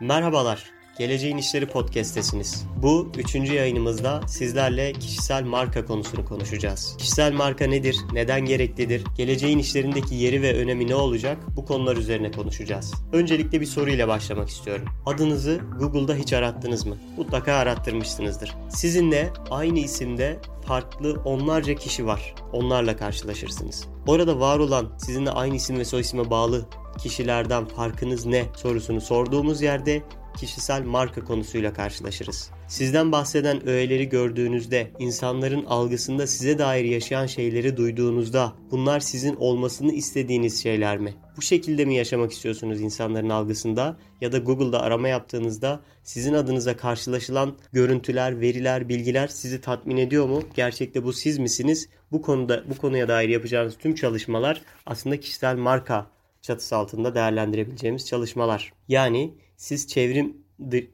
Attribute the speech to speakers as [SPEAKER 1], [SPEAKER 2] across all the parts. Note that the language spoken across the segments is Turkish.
[SPEAKER 1] Merhabalar, Geleceğin İşleri Podcast'tesiniz. Bu üçüncü yayınımızda sizlerle kişisel marka konusunu konuşacağız. Kişisel marka nedir, neden gereklidir, geleceğin işlerindeki yeri ve önemi ne olacak bu konular üzerine konuşacağız. Öncelikle bir soruyla başlamak istiyorum. Adınızı Google'da hiç arattınız mı? Mutlaka arattırmışsınızdır. Sizinle aynı isimde farklı onlarca kişi var. Onlarla karşılaşırsınız. Orada var olan sizinle aynı isim ve soy isme bağlı kişilerden farkınız ne sorusunu sorduğumuz yerde kişisel marka konusuyla karşılaşırız. Sizden bahseden öğeleri gördüğünüzde, insanların algısında size dair yaşayan şeyleri duyduğunuzda bunlar sizin olmasını istediğiniz şeyler mi? Bu şekilde mi yaşamak istiyorsunuz insanların algısında ya da Google'da arama yaptığınızda sizin adınıza karşılaşılan görüntüler, veriler, bilgiler sizi tatmin ediyor mu? Gerçekte bu siz misiniz? Bu konuda bu konuya dair yapacağınız tüm çalışmalar aslında kişisel marka çatısı altında değerlendirebileceğimiz çalışmalar. Yani siz çevrim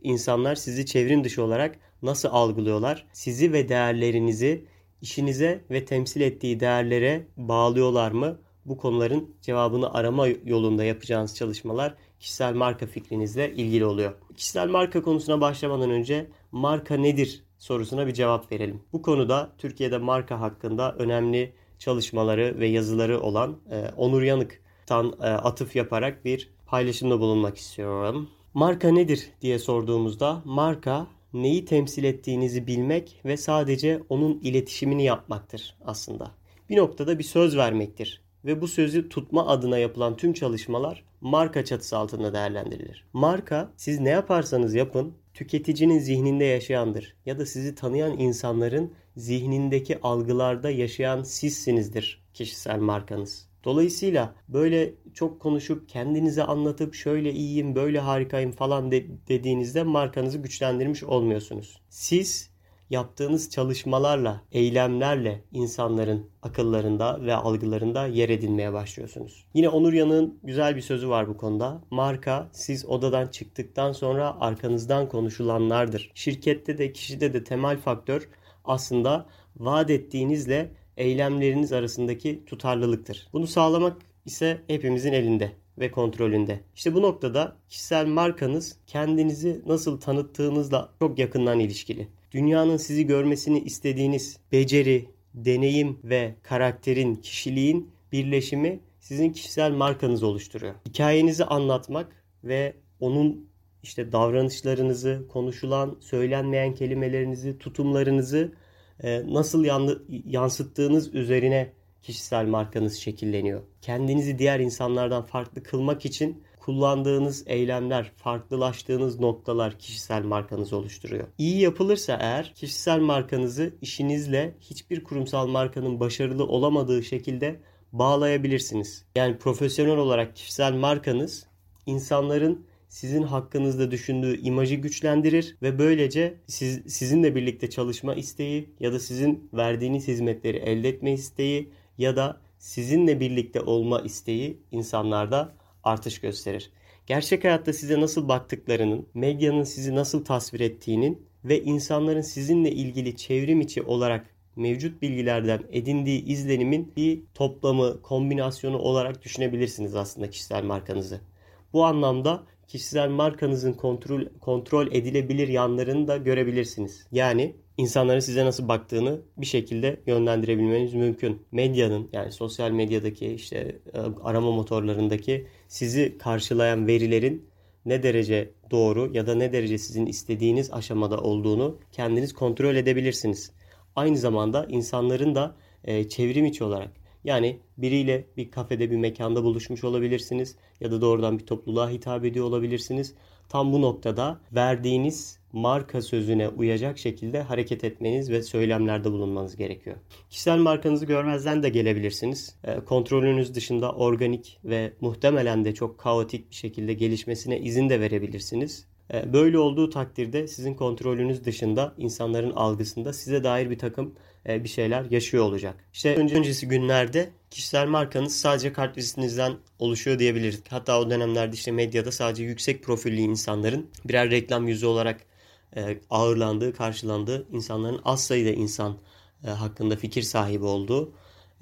[SPEAKER 1] insanlar sizi çevrim dışı olarak nasıl algılıyorlar? Sizi ve değerlerinizi işinize ve temsil ettiği değerlere bağlıyorlar mı? Bu konuların cevabını arama yolunda yapacağınız çalışmalar kişisel marka fikrinizle ilgili oluyor. Kişisel marka konusuna başlamadan önce marka nedir sorusuna bir cevap verelim. Bu konuda Türkiye'de marka hakkında önemli çalışmaları ve yazıları olan e, Onur Yanık'tan e, atıf yaparak bir paylaşımda bulunmak istiyorum. Marka nedir diye sorduğumuzda marka neyi temsil ettiğinizi bilmek ve sadece onun iletişimini yapmaktır aslında. Bir noktada bir söz vermektir ve bu sözü tutma adına yapılan tüm çalışmalar marka çatısı altında değerlendirilir. Marka siz ne yaparsanız yapın tüketicinin zihninde yaşayandır ya da sizi tanıyan insanların zihnindeki algılarda yaşayan sizsinizdir kişisel markanız. Dolayısıyla böyle çok konuşup kendinize anlatıp şöyle iyiyim, böyle harikayım falan de dediğinizde markanızı güçlendirmiş olmuyorsunuz. Siz yaptığınız çalışmalarla, eylemlerle insanların akıllarında ve algılarında yer edinmeye başlıyorsunuz. Yine Onur Yanık'ın güzel bir sözü var bu konuda. Marka siz odadan çıktıktan sonra arkanızdan konuşulanlardır. Şirkette de kişide de temel faktör aslında vaat ettiğinizle eylemleriniz arasındaki tutarlılıktır. Bunu sağlamak ise hepimizin elinde ve kontrolünde. İşte bu noktada kişisel markanız kendinizi nasıl tanıttığınızla çok yakından ilişkili. Dünyanın sizi görmesini istediğiniz beceri, deneyim ve karakterin, kişiliğin birleşimi sizin kişisel markanız oluşturuyor. Hikayenizi anlatmak ve onun işte davranışlarınızı, konuşulan, söylenmeyen kelimelerinizi, tutumlarınızı nasıl yansıttığınız üzerine kişisel markanız şekilleniyor. Kendinizi diğer insanlardan farklı kılmak için kullandığınız eylemler, farklılaştığınız noktalar kişisel markanız oluşturuyor. İyi yapılırsa eğer kişisel markanızı işinizle hiçbir kurumsal markanın başarılı olamadığı şekilde bağlayabilirsiniz. Yani profesyonel olarak kişisel markanız insanların sizin hakkınızda düşündüğü imajı güçlendirir ve böylece siz, sizinle birlikte çalışma isteği ya da sizin verdiğiniz hizmetleri elde etme isteği ya da sizinle birlikte olma isteği insanlarda artış gösterir. Gerçek hayatta size nasıl baktıklarının, medyanın sizi nasıl tasvir ettiğinin ve insanların sizinle ilgili çevrim içi olarak mevcut bilgilerden edindiği izlenimin bir toplamı, kombinasyonu olarak düşünebilirsiniz aslında kişisel markanızı. Bu anlamda kişisel markanızın kontrol, kontrol edilebilir yanlarını da görebilirsiniz. Yani insanların size nasıl baktığını bir şekilde yönlendirebilmeniz mümkün. Medyanın yani sosyal medyadaki işte e, arama motorlarındaki sizi karşılayan verilerin ne derece doğru ya da ne derece sizin istediğiniz aşamada olduğunu kendiniz kontrol edebilirsiniz. Aynı zamanda insanların da e, çevrim içi olarak yani biriyle bir kafede bir mekanda buluşmuş olabilirsiniz ya da doğrudan bir topluluğa hitap ediyor olabilirsiniz. Tam bu noktada verdiğiniz marka sözüne uyacak şekilde hareket etmeniz ve söylemlerde bulunmanız gerekiyor. Kişisel markanızı görmezden de gelebilirsiniz. E, kontrolünüz dışında organik ve muhtemelen de çok kaotik bir şekilde gelişmesine izin de verebilirsiniz. E, böyle olduğu takdirde sizin kontrolünüz dışında insanların algısında size dair bir takım bir şeyler yaşıyor olacak. İşte öncesi günlerde kişisel markanız sadece kart vizitinizden oluşuyor diyebiliriz. Hatta o dönemlerde işte medyada sadece yüksek profilli insanların birer reklam yüzü olarak e, ağırlandığı, karşılandığı insanların az sayıda insan hakkında fikir sahibi olduğu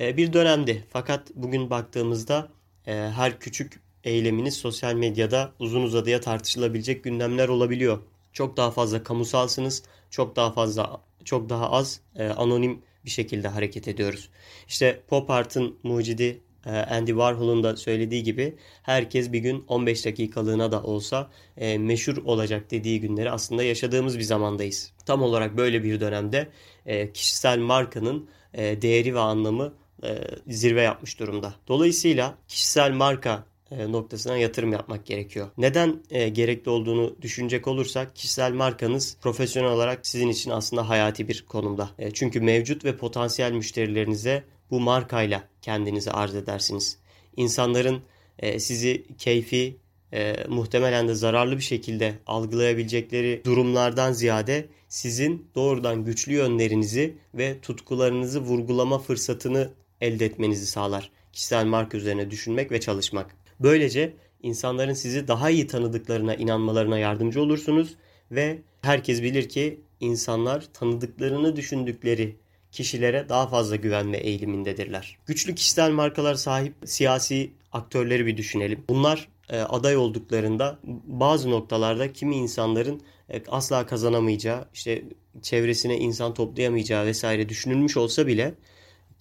[SPEAKER 1] bir dönemdi. Fakat bugün baktığımızda her küçük eyleminiz sosyal medyada uzun uzadıya tartışılabilecek gündemler olabiliyor. Çok daha fazla kamusalsınız, çok daha fazla çok daha az e, anonim bir şekilde hareket ediyoruz. İşte pop art'ın mucidi e, Andy Warhol'un da söylediği gibi herkes bir gün 15 dakikalığına da olsa e, meşhur olacak dediği günleri aslında yaşadığımız bir zamandayız. Tam olarak böyle bir dönemde e, kişisel markanın e, değeri ve anlamı e, zirve yapmış durumda. Dolayısıyla kişisel marka e, noktasına yatırım yapmak gerekiyor. Neden e, gerekli olduğunu düşünecek olursak kişisel markanız profesyonel olarak sizin için aslında hayati bir konumda. E, çünkü mevcut ve potansiyel müşterilerinize bu markayla kendinizi arz edersiniz. İnsanların sizi keyfi muhtemelen de zararlı bir şekilde algılayabilecekleri durumlardan ziyade sizin doğrudan güçlü yönlerinizi ve tutkularınızı vurgulama fırsatını elde etmenizi sağlar. Kişisel marka üzerine düşünmek ve çalışmak. Böylece insanların sizi daha iyi tanıdıklarına inanmalarına yardımcı olursunuz ve herkes bilir ki insanlar tanıdıklarını düşündükleri kişilere daha fazla güvenme eğilimindedirler. Güçlü kişisel markalar sahip siyasi aktörleri bir düşünelim. Bunlar e, aday olduklarında bazı noktalarda kimi insanların e, asla kazanamayacağı, işte çevresine insan toplayamayacağı vesaire düşünülmüş olsa bile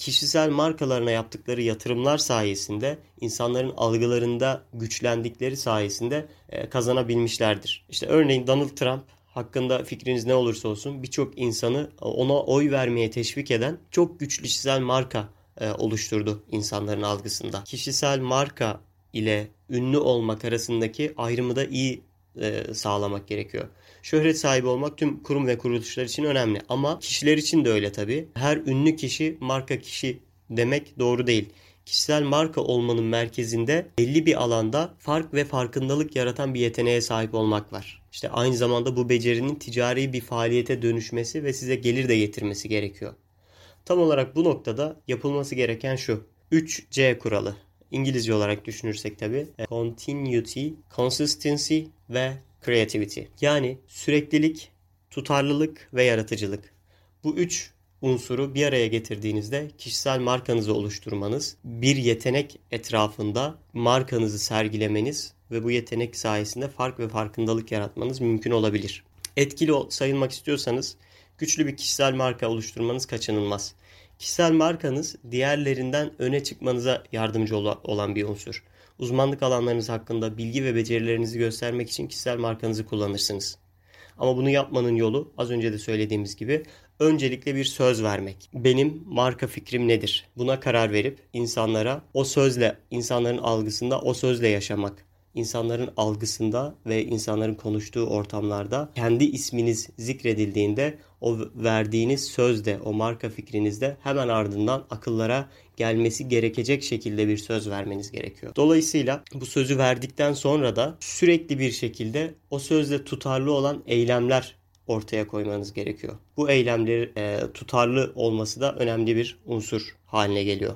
[SPEAKER 1] kişisel markalarına yaptıkları yatırımlar sayesinde insanların algılarında güçlendikleri sayesinde e, kazanabilmişlerdir. İşte örneğin Donald Trump hakkında fikriniz ne olursa olsun birçok insanı ona oy vermeye teşvik eden çok güçlü kişisel marka e, oluşturdu insanların algısında. Kişisel marka ile ünlü olmak arasındaki ayrımı da iyi e, sağlamak gerekiyor. Şöhret sahibi olmak tüm kurum ve kuruluşlar için önemli ama kişiler için de öyle tabii. Her ünlü kişi marka kişi demek doğru değil. Kişisel marka olmanın merkezinde belli bir alanda fark ve farkındalık yaratan bir yeteneğe sahip olmak var. İşte aynı zamanda bu becerinin ticari bir faaliyete dönüşmesi ve size gelir de getirmesi gerekiyor. Tam olarak bu noktada yapılması gereken şu. 3C kuralı. İngilizce olarak düşünürsek tabi continuity, consistency ve creativity. Yani süreklilik, tutarlılık ve yaratıcılık. Bu üç unsuru bir araya getirdiğinizde kişisel markanızı oluşturmanız, bir yetenek etrafında markanızı sergilemeniz ve bu yetenek sayesinde fark ve farkındalık yaratmanız mümkün olabilir. Etkili sayılmak istiyorsanız güçlü bir kişisel marka oluşturmanız kaçınılmaz. Kişisel markanız diğerlerinden öne çıkmanıza yardımcı olan bir unsur. Uzmanlık alanlarınız hakkında bilgi ve becerilerinizi göstermek için kişisel markanızı kullanırsınız. Ama bunu yapmanın yolu az önce de söylediğimiz gibi öncelikle bir söz vermek. Benim marka fikrim nedir? Buna karar verip insanlara o sözle, insanların algısında o sözle yaşamak insanların algısında ve insanların konuştuğu ortamlarda kendi isminiz zikredildiğinde o verdiğiniz sözde, o marka fikrinizde hemen ardından akıllara gelmesi gerekecek şekilde bir söz vermeniz gerekiyor. Dolayısıyla bu sözü verdikten sonra da sürekli bir şekilde o sözle tutarlı olan eylemler ortaya koymanız gerekiyor. Bu eylemleri e, tutarlı olması da önemli bir unsur haline geliyor.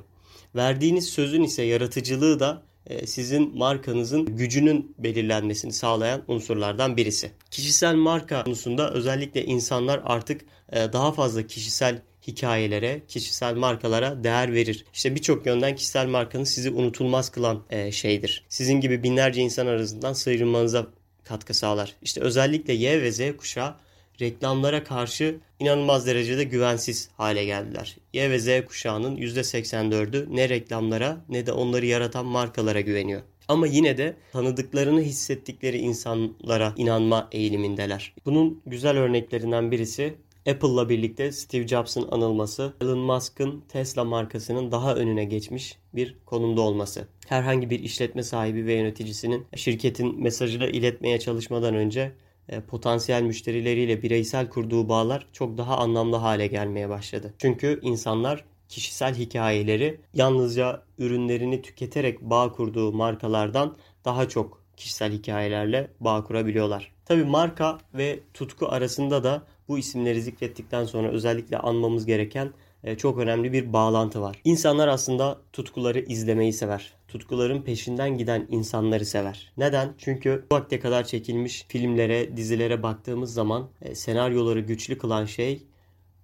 [SPEAKER 1] Verdiğiniz sözün ise yaratıcılığı da e, sizin markanızın gücünün belirlenmesini sağlayan unsurlardan birisi. Kişisel marka konusunda özellikle insanlar artık e, daha fazla kişisel hikayelere, kişisel markalara değer verir. İşte birçok yönden kişisel markanın sizi unutulmaz kılan e, şeydir. Sizin gibi binlerce insan arasından sıyrılmanıza katkı sağlar. İşte özellikle Y ve Z kuşağı reklamlara karşı inanılmaz derecede güvensiz hale geldiler. Y ve Z kuşağının %84'ü ne reklamlara ne de onları yaratan markalara güveniyor. Ama yine de tanıdıklarını hissettikleri insanlara inanma eğilimindeler. Bunun güzel örneklerinden birisi Apple'la birlikte Steve Jobs'ın anılması, Elon Musk'ın Tesla markasının daha önüne geçmiş bir konumda olması. Herhangi bir işletme sahibi ve yöneticisinin şirketin mesajını iletmeye çalışmadan önce e, potansiyel müşterileriyle bireysel kurduğu bağlar çok daha anlamlı hale gelmeye başladı. Çünkü insanlar kişisel hikayeleri yalnızca ürünlerini tüketerek bağ kurduğu markalardan daha çok kişisel hikayelerle bağ kurabiliyorlar. Tabi marka ve tutku arasında da bu isimleri zikrettikten sonra özellikle anmamız gereken e, çok önemli bir bağlantı var. İnsanlar aslında tutkuları izlemeyi sever. Tutkuların peşinden giden insanları sever. Neden? Çünkü bu vakte kadar çekilmiş filmlere, dizilere baktığımız zaman e, senaryoları güçlü kılan şey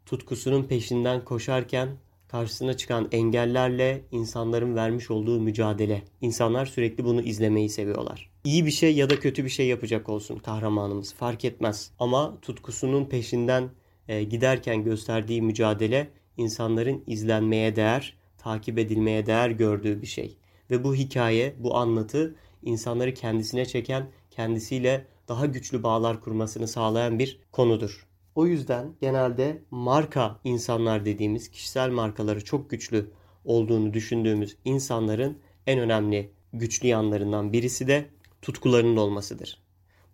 [SPEAKER 1] tutkusunun peşinden koşarken karşısına çıkan engellerle insanların vermiş olduğu mücadele. İnsanlar sürekli bunu izlemeyi seviyorlar. İyi bir şey ya da kötü bir şey yapacak olsun kahramanımız fark etmez. Ama tutkusunun peşinden e, giderken gösterdiği mücadele insanların izlenmeye değer, takip edilmeye değer gördüğü bir şey. Ve bu hikaye, bu anlatı insanları kendisine çeken, kendisiyle daha güçlü bağlar kurmasını sağlayan bir konudur. O yüzden genelde marka insanlar dediğimiz kişisel markaları çok güçlü olduğunu düşündüğümüz insanların en önemli güçlü yanlarından birisi de tutkularının olmasıdır.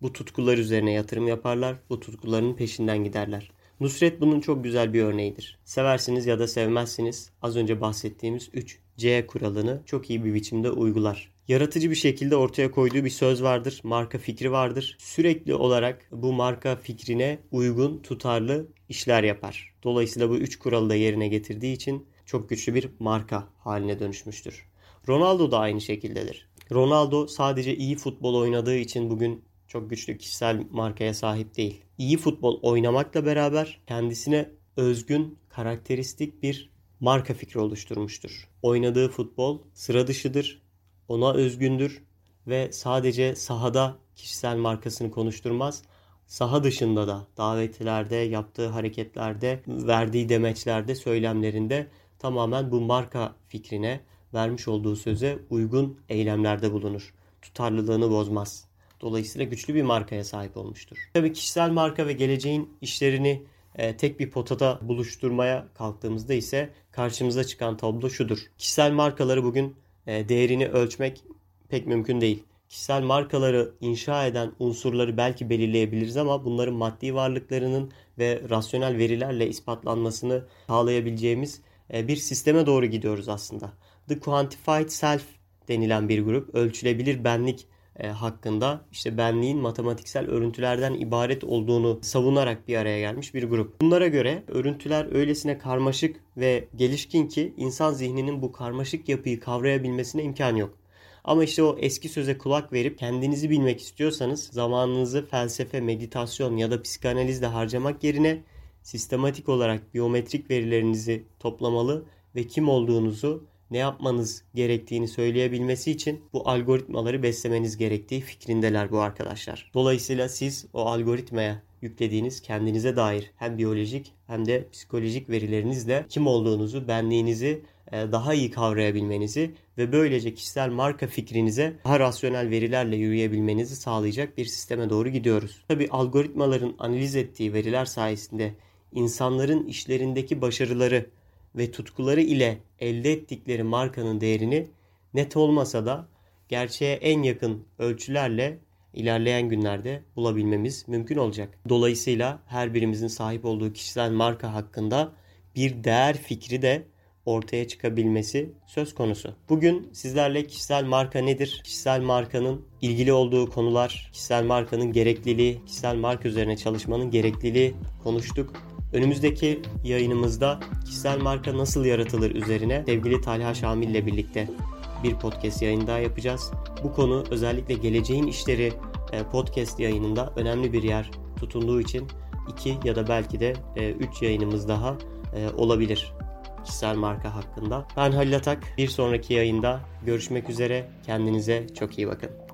[SPEAKER 1] Bu tutkular üzerine yatırım yaparlar, bu tutkuların peşinden giderler. Nusret bunun çok güzel bir örneğidir. Seversiniz ya da sevmezsiniz. Az önce bahsettiğimiz 3 C kuralını çok iyi bir biçimde uygular. Yaratıcı bir şekilde ortaya koyduğu bir söz vardır, marka fikri vardır. Sürekli olarak bu marka fikrine uygun, tutarlı işler yapar. Dolayısıyla bu üç kuralı da yerine getirdiği için çok güçlü bir marka haline dönüşmüştür. Ronaldo da aynı şekildedir. Ronaldo sadece iyi futbol oynadığı için bugün çok güçlü kişisel markaya sahip değil. İyi futbol oynamakla beraber kendisine özgün, karakteristik bir marka fikri oluşturmuştur. Oynadığı futbol sıra dışıdır, ona özgündür ve sadece sahada kişisel markasını konuşturmaz. Saha dışında da davetlerde, yaptığı hareketlerde, verdiği demeçlerde, söylemlerinde tamamen bu marka fikrine, vermiş olduğu söze uygun eylemlerde bulunur. Tutarlılığını bozmaz. Dolayısıyla güçlü bir markaya sahip olmuştur. Tabii kişisel marka ve geleceğin işlerini e, tek bir potada buluşturmaya kalktığımızda ise karşımıza çıkan tablo şudur. Kişisel markaları bugün e, değerini ölçmek pek mümkün değil. Kişisel markaları inşa eden unsurları belki belirleyebiliriz ama bunların maddi varlıklarının ve rasyonel verilerle ispatlanmasını sağlayabileceğimiz e, bir sisteme doğru gidiyoruz aslında. The Quantified Self denilen bir grup ölçülebilir benlik e, hakkında işte benliğin matematiksel örüntülerden ibaret olduğunu savunarak bir araya gelmiş bir grup. Bunlara göre örüntüler öylesine karmaşık ve gelişkin ki insan zihninin bu karmaşık yapıyı kavrayabilmesine imkan yok. Ama işte o eski söze kulak verip kendinizi bilmek istiyorsanız zamanınızı felsefe, meditasyon ya da psikanalizle harcamak yerine sistematik olarak biyometrik verilerinizi toplamalı ve kim olduğunuzu ne yapmanız gerektiğini söyleyebilmesi için bu algoritmaları beslemeniz gerektiği fikrindeler bu arkadaşlar. Dolayısıyla siz o algoritmaya yüklediğiniz kendinize dair hem biyolojik hem de psikolojik verilerinizle kim olduğunuzu, benliğinizi e, daha iyi kavrayabilmenizi ve böylece kişisel marka fikrinize daha rasyonel verilerle yürüyebilmenizi sağlayacak bir sisteme doğru gidiyoruz. Tabi algoritmaların analiz ettiği veriler sayesinde insanların işlerindeki başarıları ve tutkuları ile elde ettikleri markanın değerini net olmasa da gerçeğe en yakın ölçülerle ilerleyen günlerde bulabilmemiz mümkün olacak. Dolayısıyla her birimizin sahip olduğu kişisel marka hakkında bir değer fikri de ortaya çıkabilmesi söz konusu. Bugün sizlerle kişisel marka nedir? Kişisel markanın ilgili olduğu konular, kişisel markanın gerekliliği, kişisel marka üzerine çalışmanın gerekliliği konuştuk. Önümüzdeki yayınımızda kişisel marka nasıl yaratılır üzerine sevgili Talha Şamil ile birlikte bir podcast yayını daha yapacağız. Bu konu özellikle geleceğin işleri e, podcast yayınında önemli bir yer tutunduğu için iki ya da belki de e, üç yayınımız daha e, olabilir kişisel marka hakkında. Ben Halil Atak. Bir sonraki yayında görüşmek üzere. Kendinize çok iyi bakın.